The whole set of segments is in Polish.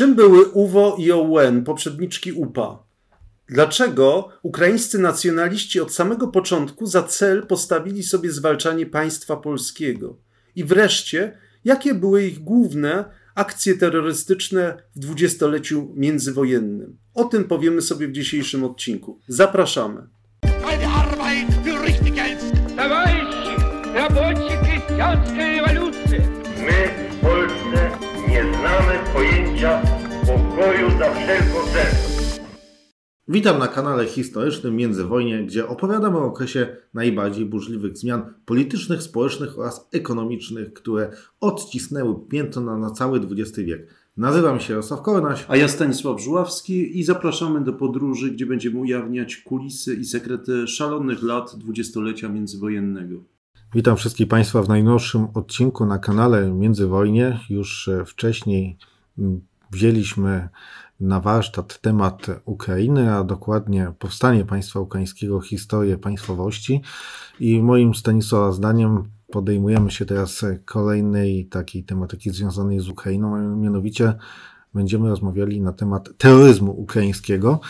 Czym były UWO i OUN, poprzedniczki UPA? Dlaczego ukraińscy nacjonaliści od samego początku za cel postawili sobie zwalczanie państwa polskiego? I wreszcie, jakie były ich główne akcje terrorystyczne w dwudziestoleciu międzywojennym? O tym powiemy sobie w dzisiejszym odcinku. Zapraszamy. Pokoju za wszelką cenę. Witam na kanale historycznym Międzywojnie, gdzie opowiadamy o okresie najbardziej burzliwych zmian politycznych, społecznych oraz ekonomicznych, które odcisnęły piętno na, na cały XX wiek. Nazywam się Jarosław Kornaś. A ja Stanisław Żuławski i zapraszamy do podróży, gdzie będziemy ujawniać kulisy i sekrety szalonych lat dwudziestolecia międzywojennego. Witam wszystkich Państwa w najnowszym odcinku na kanale Międzywojnie. Już e, wcześniej wzięliśmy na warsztat temat Ukrainy, a dokładnie powstanie państwa ukraińskiego, historię państwowości. I moim Stanisława zdaniem podejmujemy się teraz kolejnej takiej tematyki związanej z Ukrainą, a mianowicie będziemy rozmawiali na temat terroryzmu ukraińskiego.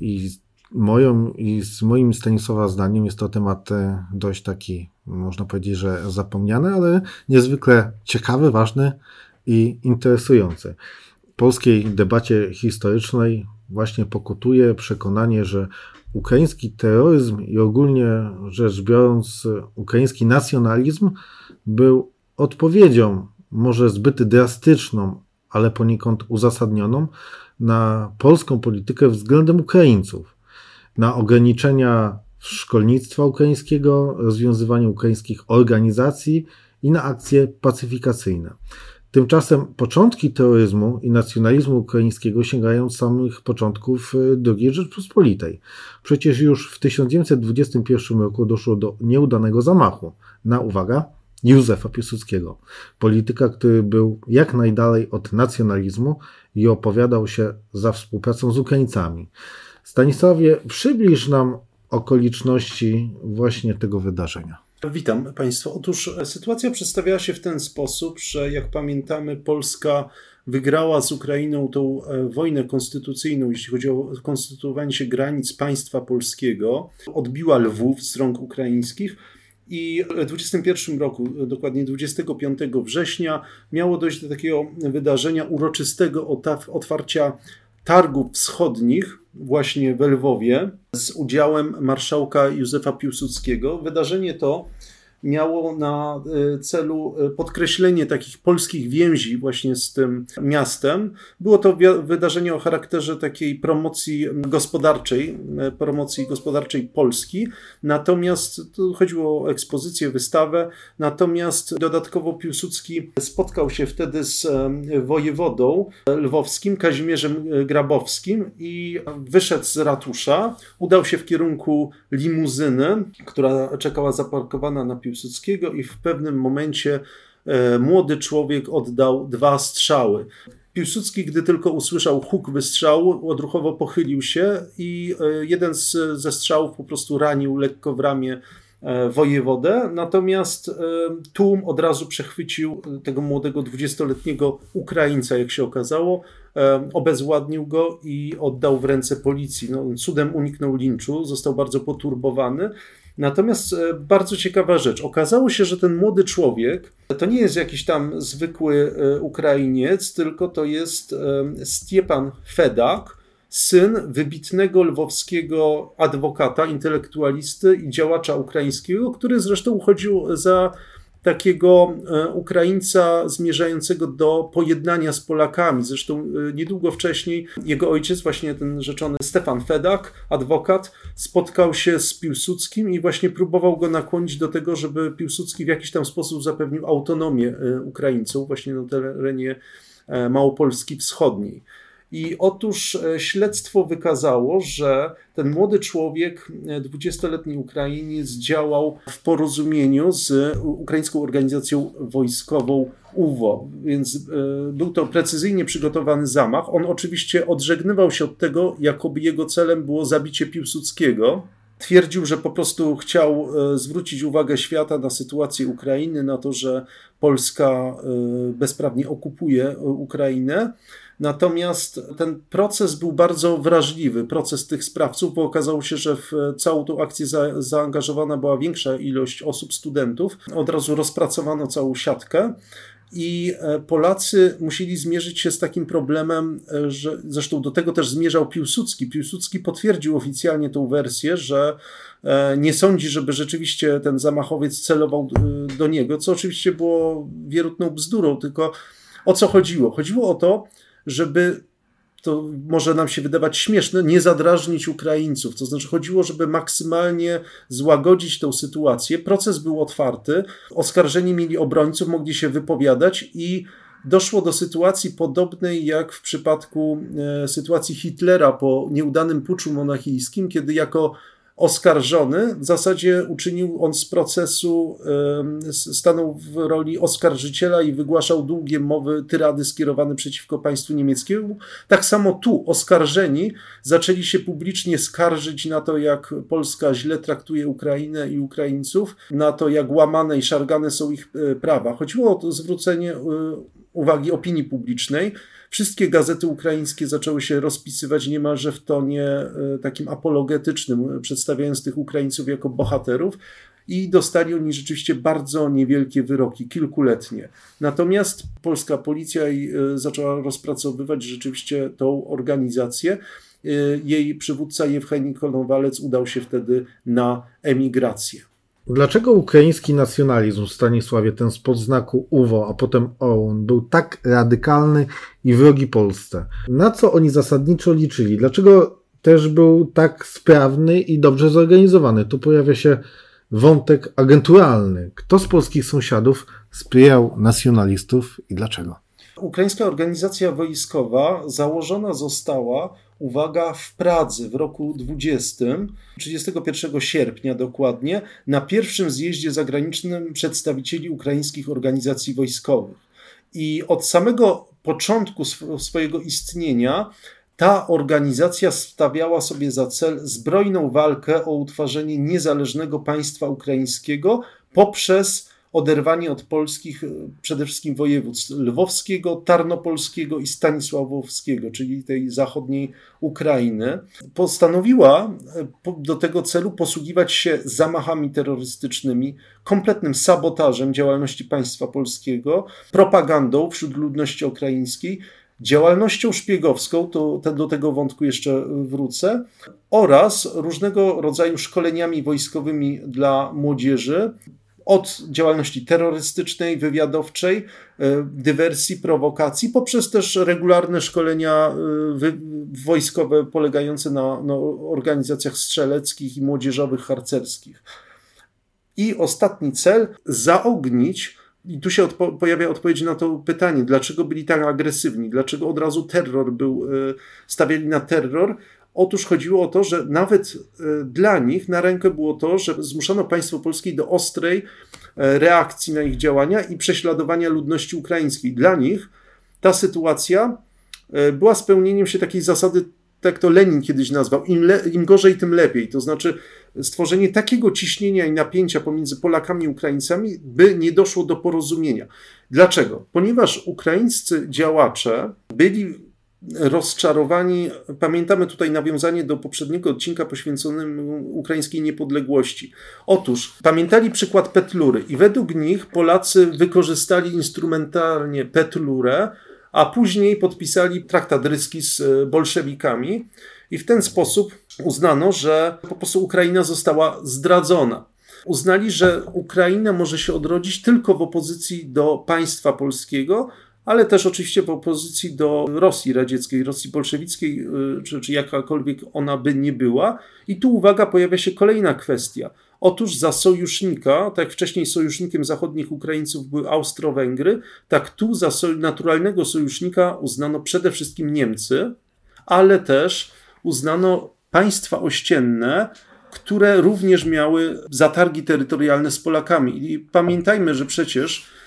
I moją i z moim Stanisława zdaniem jest to temat e, dość taki, można powiedzieć, że zapomniany, ale niezwykle ciekawy, ważny i interesujący polskiej debacie historycznej właśnie pokutuje przekonanie, że ukraiński terroryzm i ogólnie rzecz biorąc ukraiński nacjonalizm był odpowiedzią, może zbyt drastyczną, ale poniekąd uzasadnioną, na polską politykę względem Ukraińców, na ograniczenia szkolnictwa ukraińskiego, rozwiązywanie ukraińskich organizacji i na akcje pacyfikacyjne. Tymczasem początki terroryzmu i nacjonalizmu ukraińskiego sięgają samych początków II Rzeczpospolitej. Przecież już w 1921 roku doszło do nieudanego zamachu na, uwaga, Józefa Piłsudskiego, polityka, który był jak najdalej od nacjonalizmu i opowiadał się za współpracą z Ukraińcami. Stanisławie, przybliż nam okoliczności właśnie tego wydarzenia. Witam Państwa. Otóż sytuacja przedstawiała się w ten sposób, że jak pamiętamy, Polska wygrała z Ukrainą tą wojnę konstytucyjną, jeśli chodzi o konstytuowanie się granic państwa polskiego, odbiła Lwów z rąk ukraińskich. I w 2021 roku, dokładnie 25 września, miało dojść do takiego wydarzenia uroczystego otwarcia targów wschodnich właśnie w Lwowie z udziałem marszałka Józefa Piłsudskiego. Wydarzenie to miało na celu podkreślenie takich polskich więzi właśnie z tym miastem. Było to wydarzenie o charakterze takiej promocji gospodarczej, promocji gospodarczej Polski. Natomiast tu chodziło o ekspozycję, wystawę. Natomiast dodatkowo Piłsudski spotkał się wtedy z wojewodą lwowskim, Kazimierzem Grabowskim i wyszedł z ratusza, udał się w kierunku limuzyny, która czekała zaparkowana na Piłsudskiego i w pewnym momencie e, młody człowiek oddał dwa strzały. Piłsudski, gdy tylko usłyszał huk wystrzału, odruchowo pochylił się i e, jeden z, ze strzałów po prostu ranił lekko w ramię e, wojewodę, natomiast tłum od razu przechwycił tego młodego dwudziestoletniego Ukraińca, jak się okazało, obezwładnił go i oddał w ręce policji. No, cudem uniknął linczu, został bardzo poturbowany. Natomiast bardzo ciekawa rzecz. Okazało się, że ten młody człowiek to nie jest jakiś tam zwykły Ukrainiec, tylko to jest Stiepan Fedak, syn wybitnego lwowskiego adwokata, intelektualisty i działacza ukraińskiego, który zresztą uchodził za takiego Ukraińca zmierzającego do pojednania z Polakami. Zresztą niedługo wcześniej jego ojciec, właśnie ten rzeczony Stefan Fedak, adwokat, spotkał się z Piłsudskim i właśnie próbował go nakłonić do tego, żeby Piłsudski w jakiś tam sposób zapewnił autonomię Ukraińców właśnie na terenie Małopolski Wschodniej. I otóż śledztwo wykazało, że ten młody człowiek, 20-letni Ukrainiec, działał w porozumieniu z ukraińską organizacją wojskową UWO, więc był to precyzyjnie przygotowany zamach. On oczywiście odżegnywał się od tego, jakoby jego celem było zabicie Piłsudskiego. Twierdził, że po prostu chciał zwrócić uwagę świata na sytuację Ukrainy, na to, że Polska bezprawnie okupuje Ukrainę. Natomiast ten proces był bardzo wrażliwy, proces tych sprawców, bo okazało się, że w całą tą akcję za, zaangażowana była większa ilość osób, studentów. Od razu rozpracowano całą siatkę. I e, Polacy musieli zmierzyć się z takim problemem, e, że zresztą do tego też zmierzał Piłsudski. Piłsudski potwierdził oficjalnie tą wersję, że e, nie sądzi, żeby rzeczywiście ten zamachowiec celował do niego, co oczywiście było wierutną bzdurą, tylko o co chodziło? Chodziło o to, żeby to może nam się wydawać śmieszne, nie zadrażnić Ukraińców. To znaczy chodziło, żeby maksymalnie złagodzić tę sytuację. Proces był otwarty, oskarżeni mieli obrońców, mogli się wypowiadać i doszło do sytuacji podobnej jak w przypadku e, sytuacji Hitlera po nieudanym puczu monachijskim, kiedy jako oskarżony, w zasadzie uczynił on z procesu, stanął w roli oskarżyciela i wygłaszał długie mowy, tyrady skierowane przeciwko państwu niemieckiemu. Tak samo tu oskarżeni zaczęli się publicznie skarżyć na to, jak Polska źle traktuje Ukrainę i Ukraińców, na to, jak łamane i szargane są ich e, prawa. Chodziło o zwrócenie e, uwagi opinii publicznej. Wszystkie gazety ukraińskie zaczęły się rozpisywać niemalże w tonie e, takim apologetycznym, przedstawiając tych Ukraińców jako bohaterów. I dostali oni rzeczywiście bardzo niewielkie wyroki, kilkuletnie. Natomiast polska policja e, zaczęła rozpracowywać rzeczywiście tą organizację. E, jej przywódca Jewcheni Konowalec udał się wtedy na emigrację. Dlaczego ukraiński nacjonalizm w Stanisławie, ten spod znaku UWO, a potem OUN, był tak radykalny i wrogi Polsce? Na co oni zasadniczo liczyli? Dlaczego też był tak sprawny i dobrze zorganizowany? Tu pojawia się wątek agenturalny. Kto z polskich sąsiadów sprzyjał nacjonalistów i dlaczego? Ukraińska organizacja wojskowa założona została uwaga, w Pradze w roku 20, 31 sierpnia dokładnie, na pierwszym zjeździe zagranicznym przedstawicieli ukraińskich organizacji wojskowych. I od samego początku swojego istnienia ta organizacja stawiała sobie za cel zbrojną walkę o utworzenie niezależnego państwa ukraińskiego poprzez oderwanie od polskich, e, przede wszystkim województw lwowskiego, tarnopolskiego i stanisławowskiego, czyli tej zachodniej Ukrainy, postanowiła e, do tego celu posługiwać się zamachami terrorystycznymi, kompletnym sabotażem działalności państwa polskiego, propagandą wśród ludności ukraińskiej, działalnością szpiegowską, to, to do tego wątku jeszcze wrócę, oraz różnego rodzaju szkoleniami wojskowymi dla młodzieży, od działalności terrorystycznej, wywiadowczej, e, dywersji, prowokacji, poprzez też regularne szkolenia e, wojskowe polegające na, organizacjach strzeleckich i młodzieżowych, harcerskich. I ostatni cel zaognić i tu się odpo pojawia odpowiedź na to pytanie, dlaczego byli tak agresywni, dlaczego od razu terror był, e, stawiali na terror, Otóż chodziło o to, że nawet e, dla nich na rękę było to, że zmuszano państwo polskie do ostrej e, reakcji na ich działania i prześladowania ludności ukraińskiej. Dla nich ta sytuacja e, była spełnieniem się takiej zasady, tak to Lenin kiedyś nazwał, im, le, im gorzej, tym lepiej. To znaczy stworzenie takiego ciśnienia i napięcia pomiędzy Polakami i Ukraińcami, by nie doszło do porozumienia. Dlaczego? Ponieważ ukraińscy działacze byli rozczarowani. Pamiętamy tutaj nawiązanie do poprzedniego odcinka poświęconego ukraińskiej niepodległości. Otóż pamiętali przykład Petlury i według nich Polacy wykorzystali instrumentalnie Petlurę, a później podpisali traktat ryski z bolszewikami i w ten sposób uznano, że po prostu Ukraina została zdradzona. Uznali, że Ukraina może się odrodzić tylko w opozycji do państwa polskiego, ale też oczywiście w opozycji do Rosji radzieckiej, Rosji bolszewickiej, y, czy, czy jakakolwiek ona by nie była. I tu uwaga, pojawia się kolejna kwestia. Otóż za sojusznika, tak jak wcześniej sojusznikiem zachodnich Ukraińców były Austro-Węgry, tak tu za naturalnego sojusznika uznano przede wszystkim Niemcy, ale też uznano państwa ościenne, które również miały zatargi terytorialne z Polakami. I pamiętajmy, że przecież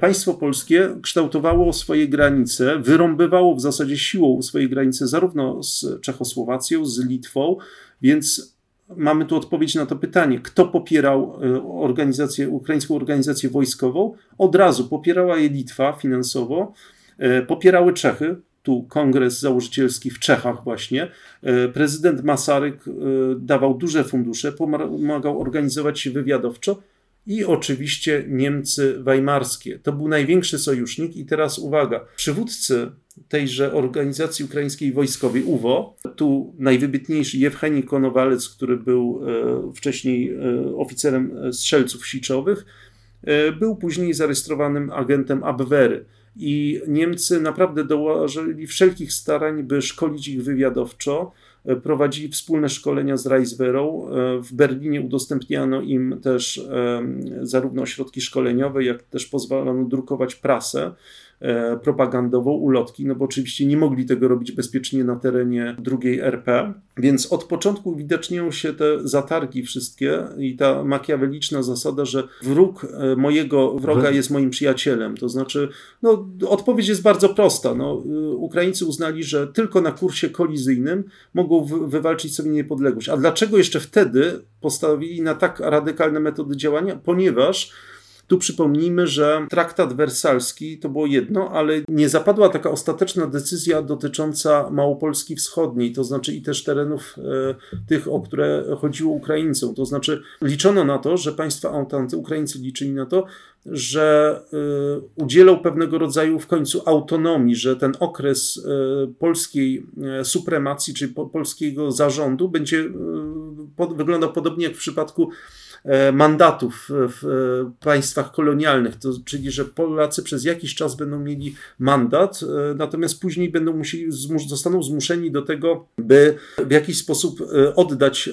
państwo polskie kształtowało swoje granice, wyrąbywało w zasadzie siłą swoje granice zarówno z Czechosłowacją, z Litwą, więc mamy tu odpowiedź na to pytanie, kto popierał e, organizację, ukraińską organizację wojskową. Od razu popierała je Litwa finansowo, e, popierały Czechy, tu kongres założycielski w Czechach właśnie, e, prezydent Masaryk e, dawał duże fundusze, pomagał organizować się wywiadowczo i oczywiście Niemcy weimarskie. To był największy sojusznik i teraz uwaga, przywódcy tejże organizacji ukraińskiej wojskowej UWO, tu najwybitniejszy Jewcheni Konowalec, który był e, wcześniej oficerem strzelców siczowych, był później zarejestrowanym agentem Abwehry. I Niemcy naprawdę dołożyli wszelkich starań, by szkolić ich wywiadowczo. E, prowadzili wspólne szkolenia z Reichswehrą. E, w Berlinie udostępniano im też zarówno środki szkoleniowe, jak też pozwalono drukować prasę. E, propagandową, ulotki, no bo oczywiście nie mogli tego robić bezpiecznie na terenie drugiej RP, więc od początku uwidaczniają się te zatargi wszystkie i ta makiaweliczna zasada, że wróg e, mojego wroga jest moim przyjacielem, to znaczy, no odpowiedź jest bardzo prosta, no, e, Ukraińcy uznali, że tylko na kursie kolizyjnym mogą wywalczyć sobie niepodległość, a dlaczego jeszcze wtedy postawili na tak radykalne metody działania? Ponieważ tu przypomnijmy, że traktat wersalski to było jedno, ale nie zapadła taka ostateczna decyzja dotycząca Małopolski Wschodniej, to znaczy i też terenów e, tych, o które chodziło Ukraińcom. To znaczy liczono na to, że państwa Entente, Ukraińcy liczyli na to, że y, pewnego rodzaju w końcu autonomii, że ten okres y, polskiej y, supremacji, czyli polskiego zarządu będzie wyglądał podobnie jak w przypadku E, mandatów w państwach kolonialnych, to, czyli że Polacy przez jakiś czas będą mieli mandat, e, natomiast później będą musieli, zostaną zmuszeni do tego, by w jakiś sposób e, oddać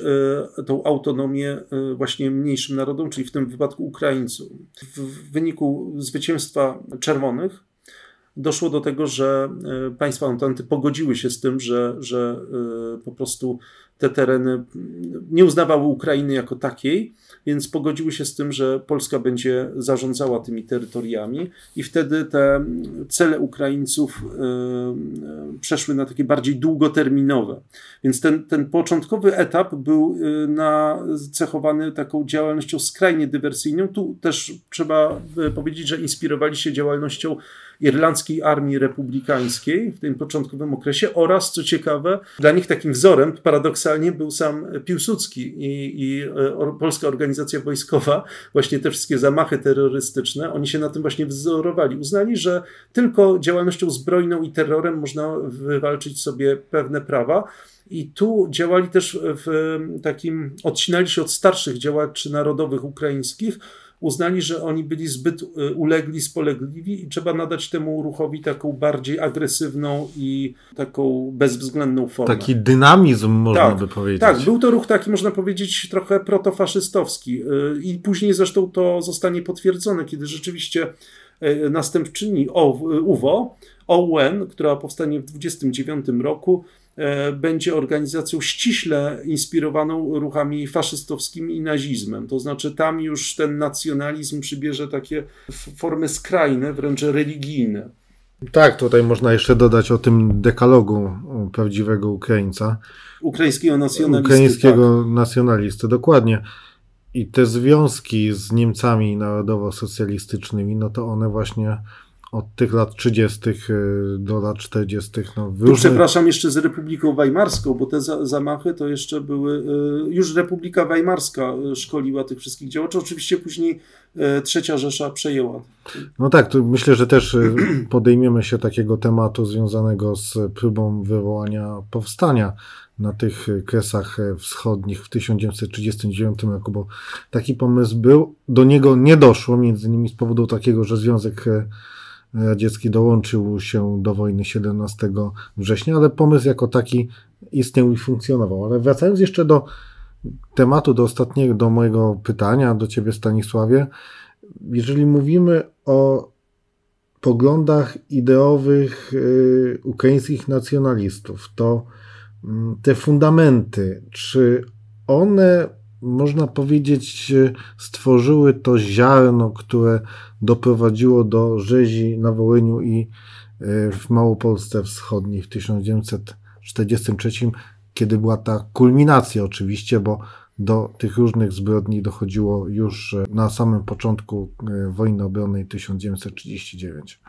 tą autonomię właśnie mniejszym narodom, czyli w tym wypadku Ukraińcom. W wyniku zwycięstwa czerwonych doszło do tego, że państwa Antanty pogodziły się z tym, że, że po prostu te tereny nie uznawały Ukrainy jako takiej, więc pogodziły się z tym, że Polska będzie zarządzała tymi terytoriami i wtedy te cele Ukraińców e, e, przeszły na takie bardziej długoterminowe. Więc ten, ten początkowy etap był e, nacechowany taką działalnością skrajnie dywersyjną. Tu też trzeba powiedzieć, że inspirowali się działalnością Irlandzkiej Armii Republikańskiej w tym początkowym okresie oraz, co ciekawe, dla nich takim wzorem paradoksalnie był sam Piłsudski i, i e, Polska Organizacja Wojskowa, właśnie te wszystkie zamachy terrorystyczne, oni się na tym właśnie wzorowali. Uznali, że tylko działalnością zbrojną i terrorem można wywalczyć sobie pewne prawa. I tu działali też w takim, odcinali się od starszych działaczy narodowych ukraińskich, uznali, że oni byli zbyt y, ulegli, spolegliwi i trzeba nadać temu ruchowi taką bardziej agresywną i taką bezwzględną formę. Taki dynamizm, można tak, by powiedzieć. Tak, był to ruch taki, można powiedzieć, trochę protofaszystowski. Y, I później zresztą to zostanie potwierdzone, kiedy rzeczywiście y, następczyni UWO, OUN, która powstanie w 1929 roku, E, będzie organizacją ściśle inspirowaną ruchami faszystowskimi i nazizmem. To znaczy, tam już ten nacjonalizm przybierze takie formy skrajne, wręcz religijne. Tak, tutaj można jeszcze dodać o tym dekalogu prawdziwego Ukraińca. Ukraińskiego nacjonalisty. Ukraińskiego tak. nacjonalisty, dokładnie. I te związki z Niemcami narodowo-socjalistycznymi, no to one właśnie od tych lat 30. Y, do lat 40. No. Przepraszam jeszcze z Republiką Weimarską, bo te zamachy to jeszcze były. Y, już Republika Weimarska y, szkoliła tych wszystkich działaczy. Oczywiście później Trzecia Rzesza przejęła. No tak, myślę, że też podejmiemy się takiego tematu związanego z próbą wywołania powstania na tych kresach wschodnich w 1939 roku, bo taki pomysł był. Do niego nie doszło, między innymi z powodu takiego, że Związek Radziecki dołączył się do wojny 17 września, ale pomysł jako taki istniał i funkcjonował. Ale wracając jeszcze do tematu, do ostatniego, do mojego pytania do Ciebie, Stanisławie, jeżeli mówimy o poglądach ideowych y, ukraińskich nacjonalistów, to y, te fundamenty, czy one można powiedzieć, stworzyły to ziarno, które doprowadziło do rzezi na Wołyniu i e, w Małopolsce Wschodniej w 1943, kiedy była ta kulminacja oczywiście, bo do tych różnych zbrodni dochodziło już na samym początku e, wojny obronnej 1939.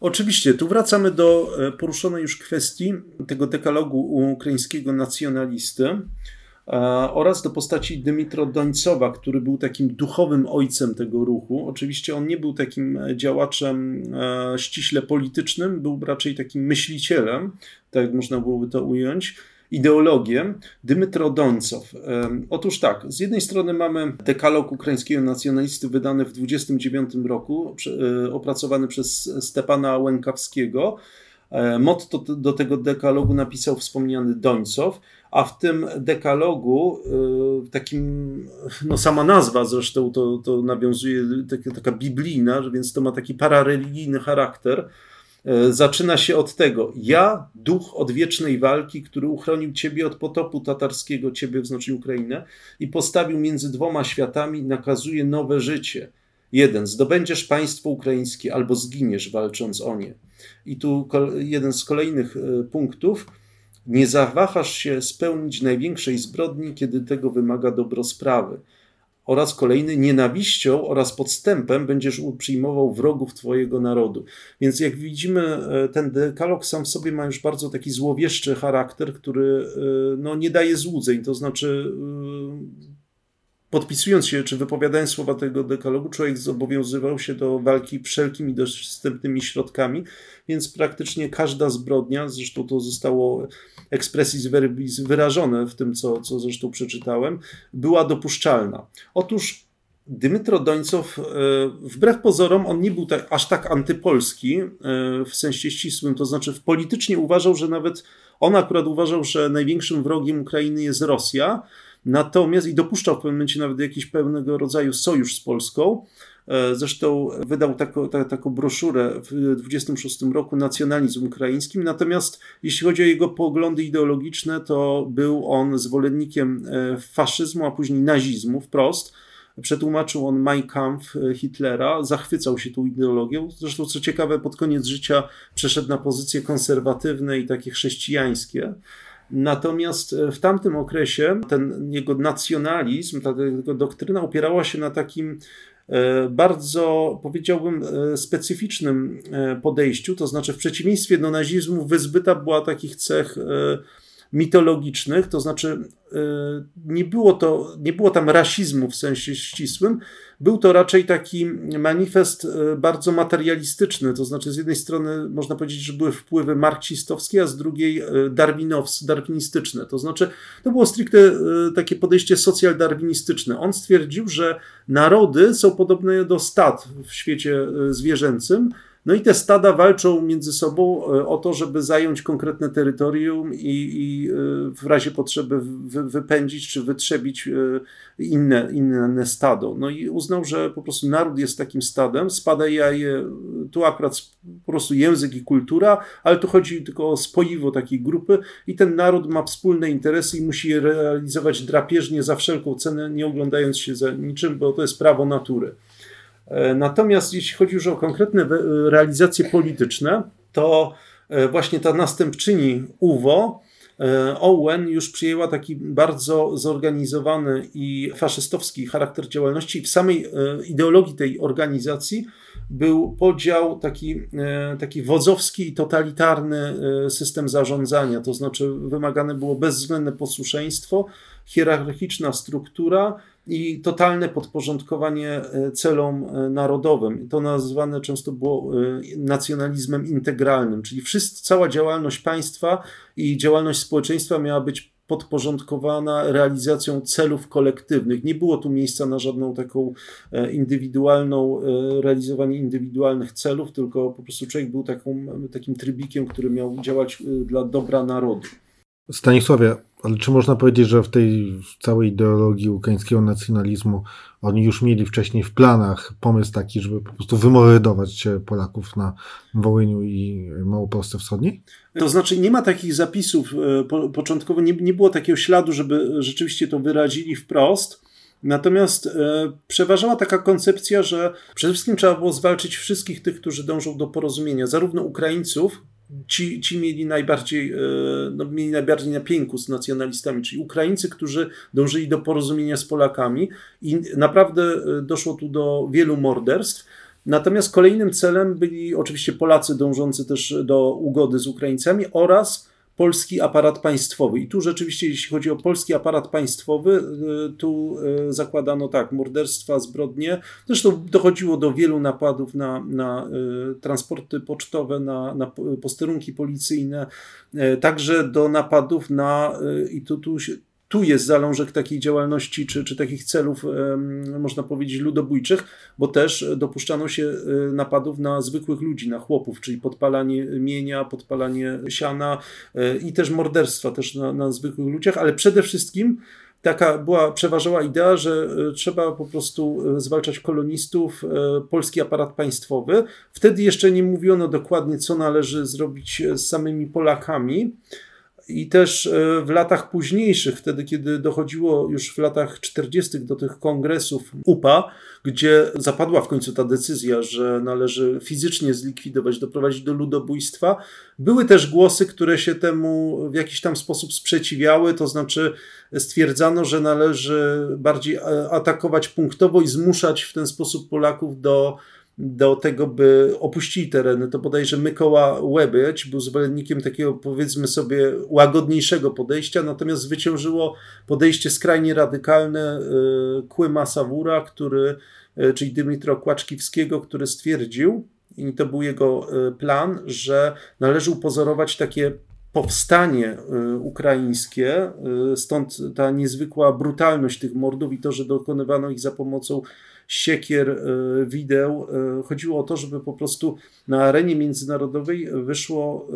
Oczywiście, tu wracamy do e, poruszonej już kwestii tego dekalogu ukraińskiego nacjonalisty e, oraz do postaci Dymitro Dońcowa, który był takim duchowym ojcem tego ruchu. Oczywiście on nie był takim działaczem e, ściśle politycznym, był raczej takim myślicielem, tak można byłoby to ująć ideologię Dymitro Doncow. Otóż tak, z jednej strony mamy dekalog ukraińskiego nacjonalisty wydany w 29 roku, e, opracowany przez Stepana Łękawskiego. E, motto do tego dekalogu napisał wspomniany Dońcow, a w tym dekalogu, e, takim, no sama nazwa zresztą to, to nawiązuje, taka, biblijna, więc to ma taki parareligijny charakter. E, zaczyna się od tego. Ja, duch odwiecznej walki, który uchronił ciebie od potopu tatarskiego, ciebie w znaczeniu Ukrainę, i postawił między dwoma światami, nakazuje nowe życie. Jeden, zdobędziesz państwo ukraińskie albo zginiesz walcząc o nie. I tu jeden z kolejnych e, punktów. Nie zawahasz się spełnić największej zbrodni, kiedy tego wymaga dobro sprawy oraz kolejny nienawiścią oraz podstępem będziesz przyjmował wrogów Twojego narodu. Więc jak widzimy, e, ten dekalog sam w sobie ma już bardzo taki złowieszczy charakter, który e, no, nie daje złudzeń. To znaczy, podpisując się czy wypowiadając słowa tego dekalogu, człowiek zobowiązywał się do walki wszelkimi dostępnymi środkami, więc praktycznie każda zbrodnia, zresztą to zostało expressis verbis wyrażone w tym, co, co zresztą przeczytałem, była dopuszczalna. Otóż Dymitro Dońcow, e, wbrew pozorom, on nie był tak, aż tak antypolski e, w sensie ścisłym, to znaczy politycznie uważał, że nawet on akurat uważał, że największym wrogiem Ukrainy jest Rosja, natomiast i dopuszczał w pewnym momencie nawet jakiś pewnego rodzaju sojusz z Polską, E, zresztą wydał taką, ta, taką broszurę w 26 roku Nacjonalizm Ukraińskim. Natomiast jeśli chodzi o jego poglądy ideologiczne, to był on zwolennikiem e, faszyzmu, a później nazizmu wprost. Przetłumaczył on Mein Kampf e, Hitlera, zachwycał się tą ideologią. Zresztą, co ciekawe, pod koniec życia przeszedł na pozycje konserwatywne i takie chrześcijańskie. Natomiast w tamtym okresie ten jego nacjonalizm, ta jego doktryna opierała się na takim E, bardzo, powiedziałbym, e, specyficznym e, podejściu, to znaczy w przeciwieństwie do nazizmu wyzbyta była takich cech mitologicznych, to znaczy nie było, to, nie było tam rasizmu w sensie ścisłym, był to raczej taki manifest bardzo materialistyczny, to znaczy z jednej strony można powiedzieć, że były wpływy marksistowskie, a z drugiej darwinows, darwinistyczne, to znaczy to było stricte takie podejście socjal-darwinistyczne. On stwierdził, że narody są podobne do stad w świecie zwierzęcym, no i te stada walczą między sobą e, o to, żeby zająć konkretne terytorium i, i e, w razie potrzeby wy, wypędzić czy wytrzebić e, inne, inne stado. No i uznał, że po prostu naród jest takim stadem, spada jaje, tu akurat po prostu język i kultura, ale tu chodzi tylko o spoiwo takiej grupy i ten naród ma wspólne interesy i musi je realizować drapieżnie za wszelką cenę, nie oglądając się za niczym, bo to jest prawo natury. E, natomiast jeśli chodzi już o konkretne realizacje polityczne, to e, właśnie ta następczyni UWO, e, Owen już przyjęła taki bardzo zorganizowany i faszystowski charakter działalności. W samej ideologii tej organizacji był podział taki, taki wodzowski i totalitarny system zarządzania, to znaczy wymagane było bezwzględne posłuszeństwo, hierarchiczna struktura, i totalne podporządkowanie e, celom e, narodowym. To nazywane często było e, nacjonalizmem integralnym, czyli wszyscy, cała działalność państwa i działalność społeczeństwa miała być podporządkowana realizacją celów kolektywnych. Nie było tu miejsca na żadną taką indywidualną, realizowanie indywidualnych celów, tylko po prostu człowiek był taką, takim trybikiem, który miał działać dla dobra narodu. Stanisławie, ale czy można powiedzieć, że w tej całej ideologii ukraińskiego nacjonalizmu oni już mieli wcześniej w planach pomysł taki, żeby po prostu wymordować Polaków na Wołyniu i Małopolsce Wschodniej? To znaczy nie ma takich zapisów e, po, początkowo, nie, nie było takiego śladu, żeby rzeczywiście to wyrazili wprost. Natomiast e, przeważała taka koncepcja, że przede wszystkim trzeba było zwalczyć wszystkich tych, którzy dążą do porozumienia, zarówno Ukraińców, ci, ci mieli najbardziej, e, no, mieli najbardziej na pięku z nacjonalistami, czyli Ukraińcy, którzy dążyli do porozumienia z Polakami i naprawdę e, doszło tu do wielu morderstw. Natomiast kolejnym celem byli oczywiście Polacy dążący też do ugody z Ukraińcami oraz polski aparat państwowy. I tu rzeczywiście, jeśli chodzi o polski aparat państwowy, y, tu y, zakładano tak, morderstwa, zbrodnie. Zresztą dochodziło do wielu napadów na, na y, transporty pocztowe, na, na posterunki policyjne, także do napadów na, i tu, tu tu jest zalążek takiej działalności, czy, czy takich celów, można powiedzieć, ludobójczych, bo też dopuszczano się e, napadów na zwykłych ludzi, na chłopów, czyli podpalanie mienia, podpalanie siana e, i też morderstwa też na, na zwykłych ludziach, ale przede wszystkim taka była, przeważała idea, że e, trzeba po prostu zwalczać kolonistów, polski aparat państwowy. Wtedy jeszcze nie mówiono dokładnie, co należy zrobić z samymi Polakami. I też e, w latach późniejszych, wtedy kiedy dochodziło już w latach 40. do tych kongresów UPA, gdzie zapadła w końcu ta decyzja, że należy fizycznie zlikwidować, doprowadzić do ludobójstwa, były też głosy, które się temu w jakiś tam sposób sprzeciwiały, to znaczy stwierdzano, że należy bardziej e, atakować punktowo i zmuszać w ten sposób Polaków do do tego, by opuścili tereny, to bodajże Mykoła Łebyć był zwolennikiem takiego, powiedzmy sobie, łagodniejszego podejścia, natomiast zwyciężyło podejście skrajnie radykalne y, Kłyma Sawura, który, y, czyli Dymitra Kłaczkiwskiego, który stwierdził, i to był jego y, plan, że należy upozorować takie powstanie ukraińskie, stąd ta niezwykła brutalność tych mordów i to, że dokonywano ich za pomocą siekier, e, wideł. E, chodziło o to, żeby po prostu na arenie międzynarodowej wyszło, e,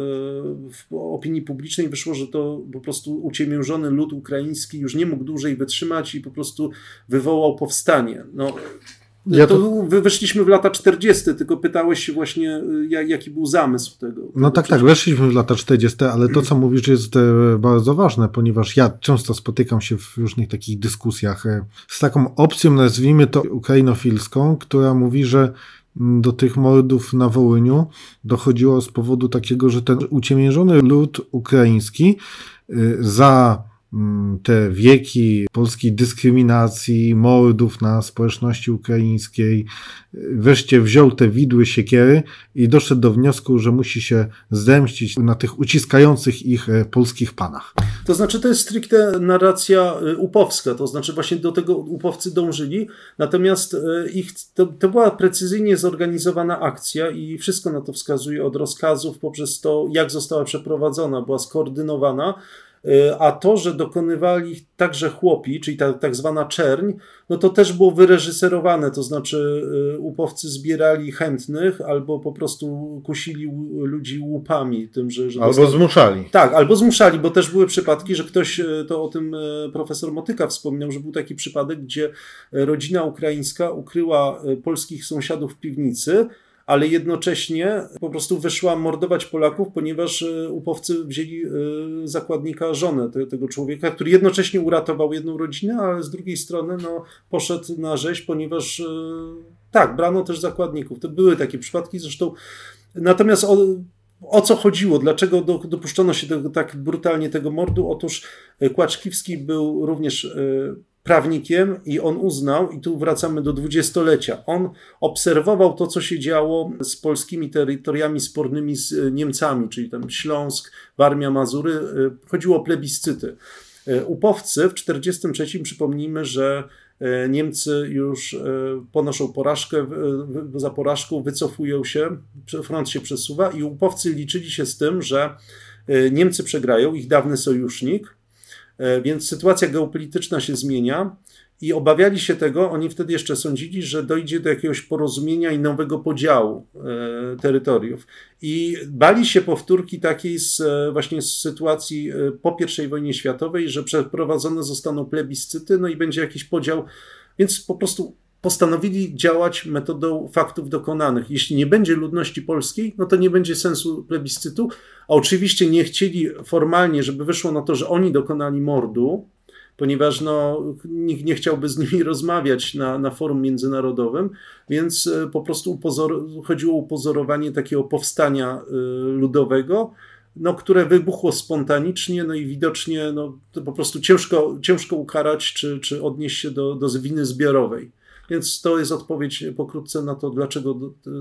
w opinii publicznej wyszło, że to po prostu uciemiężony lud ukraiński już nie mógł dłużej wytrzymać i po prostu wywołał powstanie. No, ja to, to wyszliśmy w lata 40., tylko pytałeś się właśnie, jaki był zamysł tego. No tak, tak, weszliśmy w lata 40., ale to, co mówisz, jest e, bardzo ważne, ponieważ ja często spotykam się w różnych takich dyskusjach e, z taką opcją, nazwijmy to ukrainofilską, która mówi, że mm, do tych mordów na Wołyniu dochodziło z powodu takiego, że ten uciemiężony lud ukraiński e, za te wieki polskiej dyskryminacji, mordów na społeczności ukraińskiej. Wreszcie wziął te widły siekiery i doszedł do wniosku, że musi się zemścić na tych uciskających ich e, polskich panach. To znaczy, to jest stricte narracja e, upowska, to znaczy właśnie do tego upowcy dążyli, natomiast e, ich, to, to była precyzyjnie zorganizowana akcja i wszystko na to wskazuje od rozkazów poprzez to, jak została przeprowadzona, była skoordynowana a to, że dokonywali także chłopi, czyli ta tak zwana czerń, no to też było wyreżyserowane, to znaczy y, upowcy zbierali chętnych albo po prostu kusili ludzi łupami. Tym, że, że albo dostali... zmuszali. Tak, albo zmuszali, bo też były przypadki, że ktoś, y, to o tym profesor Motyka wspominał, że był taki przypadek, gdzie rodzina ukraińska ukryła polskich sąsiadów w piwnicy, ale jednocześnie po prostu wyszła mordować Polaków, ponieważ e, upowcy wzięli e, zakładnika, żonę tego człowieka, który jednocześnie uratował jedną rodzinę, ale z drugiej strony no, poszedł na rzeź, ponieważ e, tak, brano też zakładników. To były takie przypadki, zresztą natomiast o, o co chodziło? Dlaczego dopuszczono się tak brutalnie tego mordu? Otóż Kłaczkiwski był również prawnikiem i on uznał, i tu wracamy do dwudziestolecia, on obserwował to, co się działo z polskimi terytoriami spornymi z e, Niemcami, czyli tam Śląsk, Warmia, Mazury. E, chodziło o plebiscyty. E, upowcy w 1943 przypomnijmy, że Niemcy już ponoszą porażkę, za porażką wycofują się, front się przesuwa i upowcy liczyli się z tym, że Niemcy przegrają, ich dawny sojusznik, więc sytuacja geopolityczna się zmienia i obawiali się tego, oni wtedy jeszcze sądzili, że dojdzie do jakiegoś porozumienia i nowego podziału e, terytoriów. I bali się powtórki takiej z, e, właśnie z sytuacji po I wojnie światowej, że przeprowadzone zostaną plebiscyty, no i będzie jakiś podział, więc po prostu postanowili działać metodą faktów dokonanych. Jeśli nie będzie ludności polskiej, no to nie będzie sensu plebiscytu. A oczywiście nie chcieli formalnie, żeby wyszło na to, że oni dokonali mordu, ponieważ no, nikt nie chciałby z nimi rozmawiać na, na forum międzynarodowym, więc e, po prostu upozor, chodziło o upozorowanie takiego powstania y, ludowego, no, które wybuchło spontanicznie, no i widocznie no, po prostu ciężko, ciężko ukarać czy, czy odnieść się do, do winy zbiorowej. Więc to jest odpowiedź pokrótce na to, dlaczego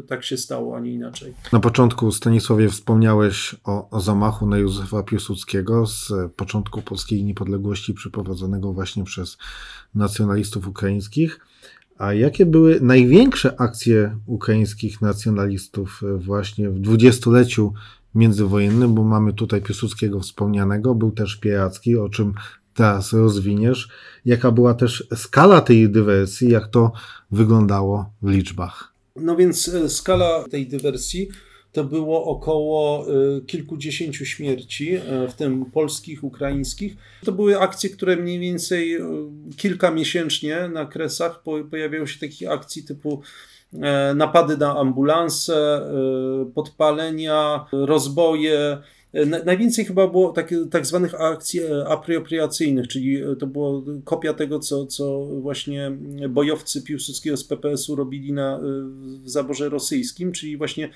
tak się stało, a nie inaczej. Na początku, Stanisławie, wspomniałeś o, o zamachu na Józefa Piłsudskiego z początku polskiej niepodległości przeprowadzonego właśnie przez nacjonalistów ukraińskich. A jakie były największe akcje ukraińskich nacjonalistów właśnie w dwudziestoleciu międzywojennym, bo mamy tutaj Piłsudskiego wspomnianego, był też Pieracki, o czym teraz rozwiniesz. Jaka była też skala tej dywersji, jak to wyglądało w liczbach? No więc e, skala tej dywersji to było około e, kilkudziesięciu śmierci, e, w tym polskich, ukraińskich. To były akcje, które mniej więcej kilka miesięcznie na kresach pojawiały się takich akcji typu napady na ambulanse, podpalenia, rozboje, Najwięcej chyba było tak, tak zwanych akcji apropriacyjnych, czyli to była kopia tego, co, co właśnie bojowcy Piłsudskiego z PPS-u robili na, w zaborze rosyjskim, czyli właśnie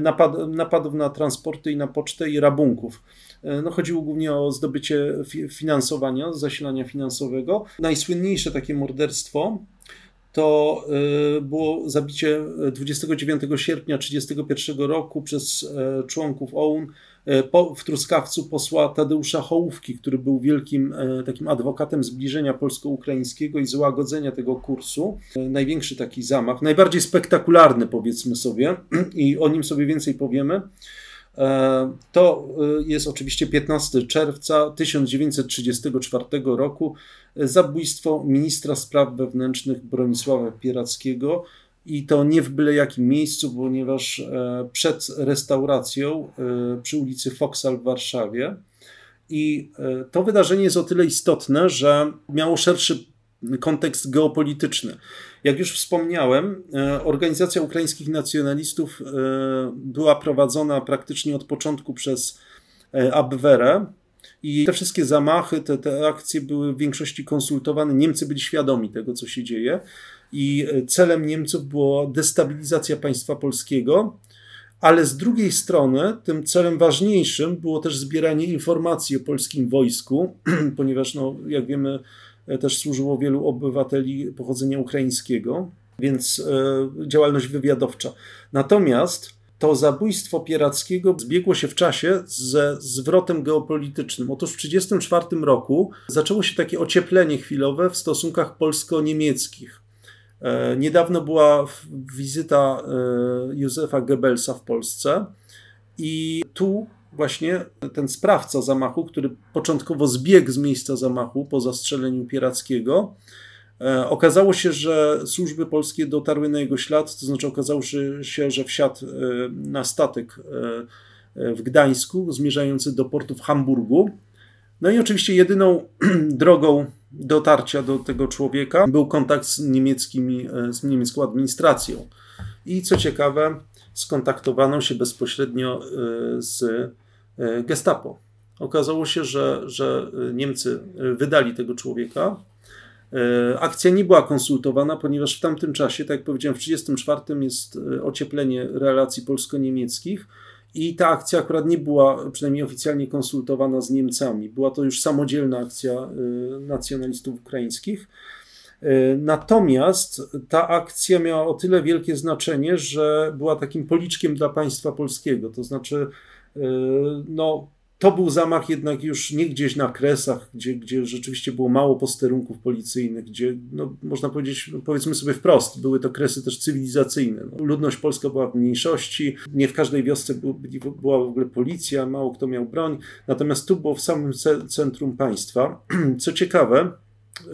napad, napadów na transporty i na pocztę i rabunków. No, chodziło głównie o zdobycie finansowania, zasilania finansowego. Najsłynniejsze takie morderstwo to było zabicie 29 sierpnia 1931 roku przez członków OUN E, po, w Truskawcu posła Tadeusza Hołówki, który był wielkim e, takim adwokatem zbliżenia polsko-ukraińskiego i złagodzenia tego kursu. E, największy taki zamach, najbardziej spektakularny powiedzmy sobie i o nim sobie więcej powiemy. To jest oczywiście 15 czerwca 1934 roku zabójstwo ministra spraw wewnętrznych Bronisława Pierackiego i to nie w byle jakim miejscu, ponieważ e, przed restauracją e, przy ulicy Foksal w Warszawie. I e, to wydarzenie jest o tyle istotne, że miało szerszy kontekst geopolityczny. Jak już wspomniałem, organizacja ukraińskich nacjonalistów była prowadzona praktycznie od początku przez Abwehrę. I te wszystkie zamachy, te, te akcje były w większości konsultowane. Niemcy byli świadomi tego, co się dzieje i celem Niemców była destabilizacja państwa polskiego, ale z drugiej strony tym celem ważniejszym było też zbieranie informacji o polskim wojsku, ponieważ, no, jak wiemy, też służyło wielu obywateli pochodzenia ukraińskiego, więc e, działalność wywiadowcza. Natomiast to zabójstwo Pierackiego zbiegło się w czasie ze zwrotem geopolitycznym. Otóż w 1934 roku zaczęło się takie ocieplenie chwilowe w stosunkach polsko-niemieckich. E, niedawno była wizyta e, Józefa Goebbelsa w Polsce i tu właśnie ten sprawca zamachu, który początkowo zbiegł z miejsca zamachu po zastrzeleniu Pierackiego, e, Okazało się, że służby polskie dotarły na jego ślad, to znaczy okazało się, że wsiadł na statek w Gdańsku zmierzający do portu w Hamburgu. No i oczywiście jedyną drogą dotarcia do tego człowieka był kontakt z, niemieckimi, e, z niemiecką administracją. I co ciekawe, skontaktowano się bezpośrednio e, z e, Gestapo. Okazało się, że, że Niemcy wydali tego człowieka. Akcja nie była konsultowana, ponieważ w tamtym czasie, tak jak powiedziałem, w 1934 jest ocieplenie relacji polsko-niemieckich i ta akcja akurat nie była przynajmniej oficjalnie konsultowana z Niemcami. Była to już samodzielna akcja y, nacjonalistów ukraińskich. Y, natomiast ta akcja miała o tyle wielkie znaczenie, że była takim policzkiem dla państwa polskiego. To znaczy, y, no, to był zamach jednak już nie gdzieś na kresach, gdzie, gdzie rzeczywiście było mało posterunków policyjnych, gdzie, no, można powiedzieć, no, powiedzmy sobie wprost, były to kresy też cywilizacyjne. No, ludność polska była w mniejszości, nie w każdej wiosce była w ogóle policja, mało kto miał broń, natomiast tu było w samym centrum państwa. Co ciekawe,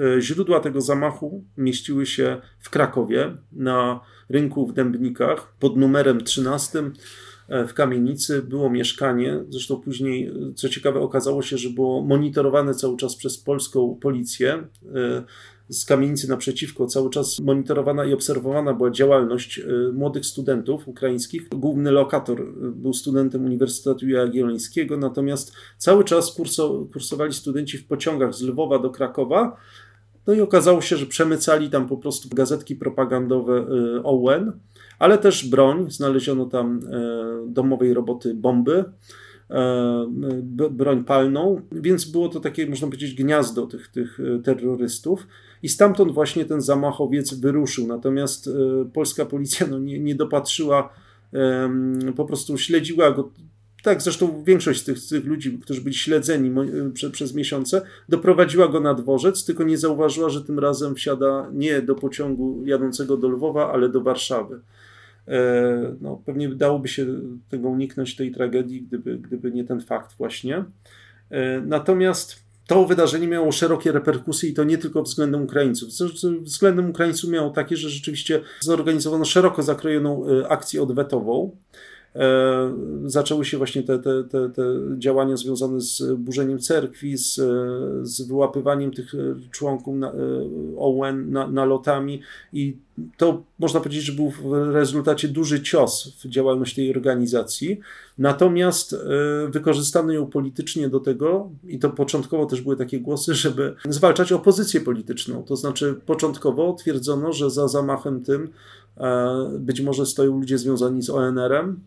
e, źródła tego zamachu mieściły się w Krakowie, na rynku w Dębnikach pod numerem 13 E, w kamienicy było mieszkanie. Zresztą później, co ciekawe, okazało się, że było monitorowane cały czas przez polską policję. E, z kamienicy naprzeciwko cały czas monitorowana i obserwowana była działalność e, młodych studentów ukraińskich. Główny lokator był studentem Uniwersytetu Jagiellońskiego, natomiast cały czas kurso, kursowali studenci w pociągach z Lwowa do Krakowa. No i okazało się, że przemycali tam po prostu gazetki propagandowe OUN ale też broń. Znaleziono tam e, domowej roboty bomby, e, broń palną, więc było to takie, można powiedzieć, gniazdo tych, tych e, terrorystów. I stamtąd właśnie ten zamachowiec wyruszył. Natomiast polska policja no, nie, nie dopatrzyła, po prostu śledziła go. Tak, zresztą większość tych, tych ludzi, którzy byli śledzeni prze, przez miesiące, doprowadziła go na dworzec, tylko nie zauważyła, że tym razem wsiada nie do pociągu jadącego do Lwowa, ale do Warszawy. E, no, pewnie dałoby się tego uniknąć, tej tragedii, gdyby, gdyby nie ten fakt właśnie. E, natomiast to wydarzenie miało szerokie reperkusje i to nie tylko względem Ukraińców. Względem Ukraińców miało takie, że rzeczywiście zorganizowano szeroko zakrojoną e, akcję odwetową. E, zaczęły się właśnie te, te, te, te, działania związane z burzeniem cerkwi, z, z wyłapywaniem tych członków na, OUN na, nalotami i to można powiedzieć, że był w rezultacie duży cios w działalność tej organizacji. Natomiast e, wykorzystano ją politycznie do tego, i to początkowo też były takie głosy, żeby zwalczać opozycję polityczną. To znaczy, początkowo twierdzono, że za zamachem tym e, być może stoją ludzie związani z ONR-em,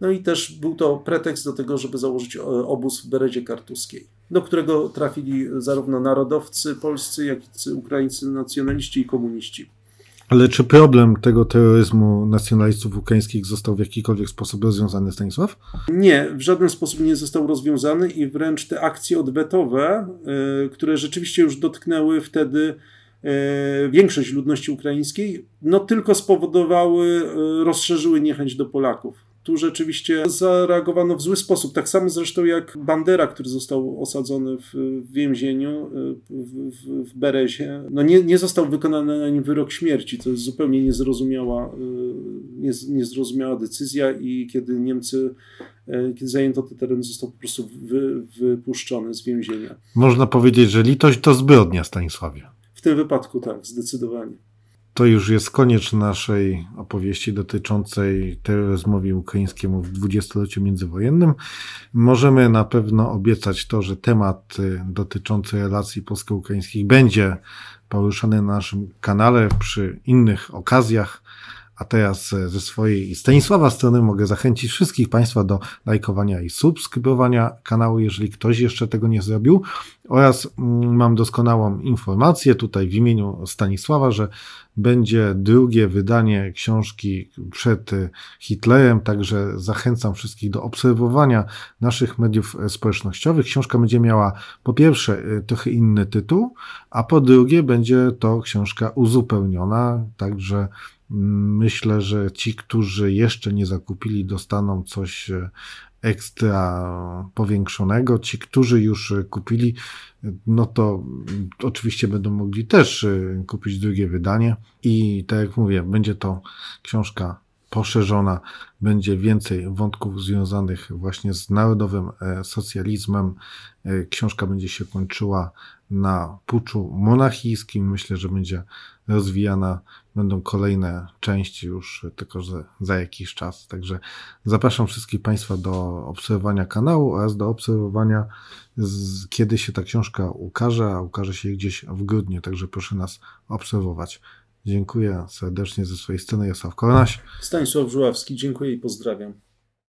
no i też był to pretekst do tego, żeby założyć e, obóz w Beredzie Kartuskiej, do którego trafili zarówno narodowcy polscy, jak i ukraińscy nacjonaliści i komuniści. Ale czy problem tego terroryzmu nacjonalistów ukraińskich został w jakikolwiek sposób rozwiązany, Stanisław? Nie, w żaden sposób nie został rozwiązany i wręcz te akcje odwetowe, y, które rzeczywiście już dotknęły wtedy y, większość ludności ukraińskiej, no tylko spowodowały, y, rozszerzyły niechęć do Polaków tu rzeczywiście zareagowano w zły sposób. Tak samo zresztą jak Bandera, który został osadzony w, w więzieniu y, w, w, w, Berezie. No nie, nie został wykonany na nim wyrok śmierci. To jest zupełnie niezrozumiała, y, niezrozumiała decyzja i kiedy Niemcy y, kiedy zajęto te tereny, został po prostu wy, wypuszczony z więzienia. Można powiedzieć, że litość to zbrodnia, Stanisławie. W tym wypadku tak, zdecydowanie. To już jest koniec naszej opowieści dotyczącej terroryzmowi ukraińskiemu w dwudziestoleciu międzywojennym. Możemy na pewno obiecać to, że temat y, dotyczący relacji polsko-ukraińskich będzie poruszany na naszym kanale przy innych okazjach. A teraz e, ze swojej Stanisława strony mogę zachęcić wszystkich Państwa do lajkowania i subskrybowania kanału, jeżeli ktoś jeszcze tego nie zrobił. Oraz mm, mam doskonałą informację tutaj w imieniu Stanisława, że będzie drugie wydanie książki przed e, Hitlerem, także zachęcam wszystkich do obserwowania naszych mediów e, społecznościowych. Książka będzie miała po pierwsze trochę inny tytuł, a po drugie będzie to książka uzupełniona, także Myślę, że ci, którzy jeszcze nie zakupili, dostaną coś e, ekstra powiększonego. Ci, którzy już kupili, no to oczywiście będą mogli też e, kupić drugie wydanie. I tak jak mówię, będzie to książka poszerzona, będzie więcej wątków związanych właśnie z narodowym e, socjalizmem. Książka będzie się kończyła na puczu monachijskim. Myślę, że będzie rozwijana będą kolejne części już tylko że za jakiś czas. Także zapraszam wszystkich Państwa do obserwowania kanału oraz do obserwowania, z, kiedy się ta książka ukaże, a ukaże się gdzieś w grudniu. Także proszę nas obserwować. Dziękuję serdecznie ze swojej strony. Jasław Koronaś. Stanisław Żuławski. Dziękuję i pozdrawiam.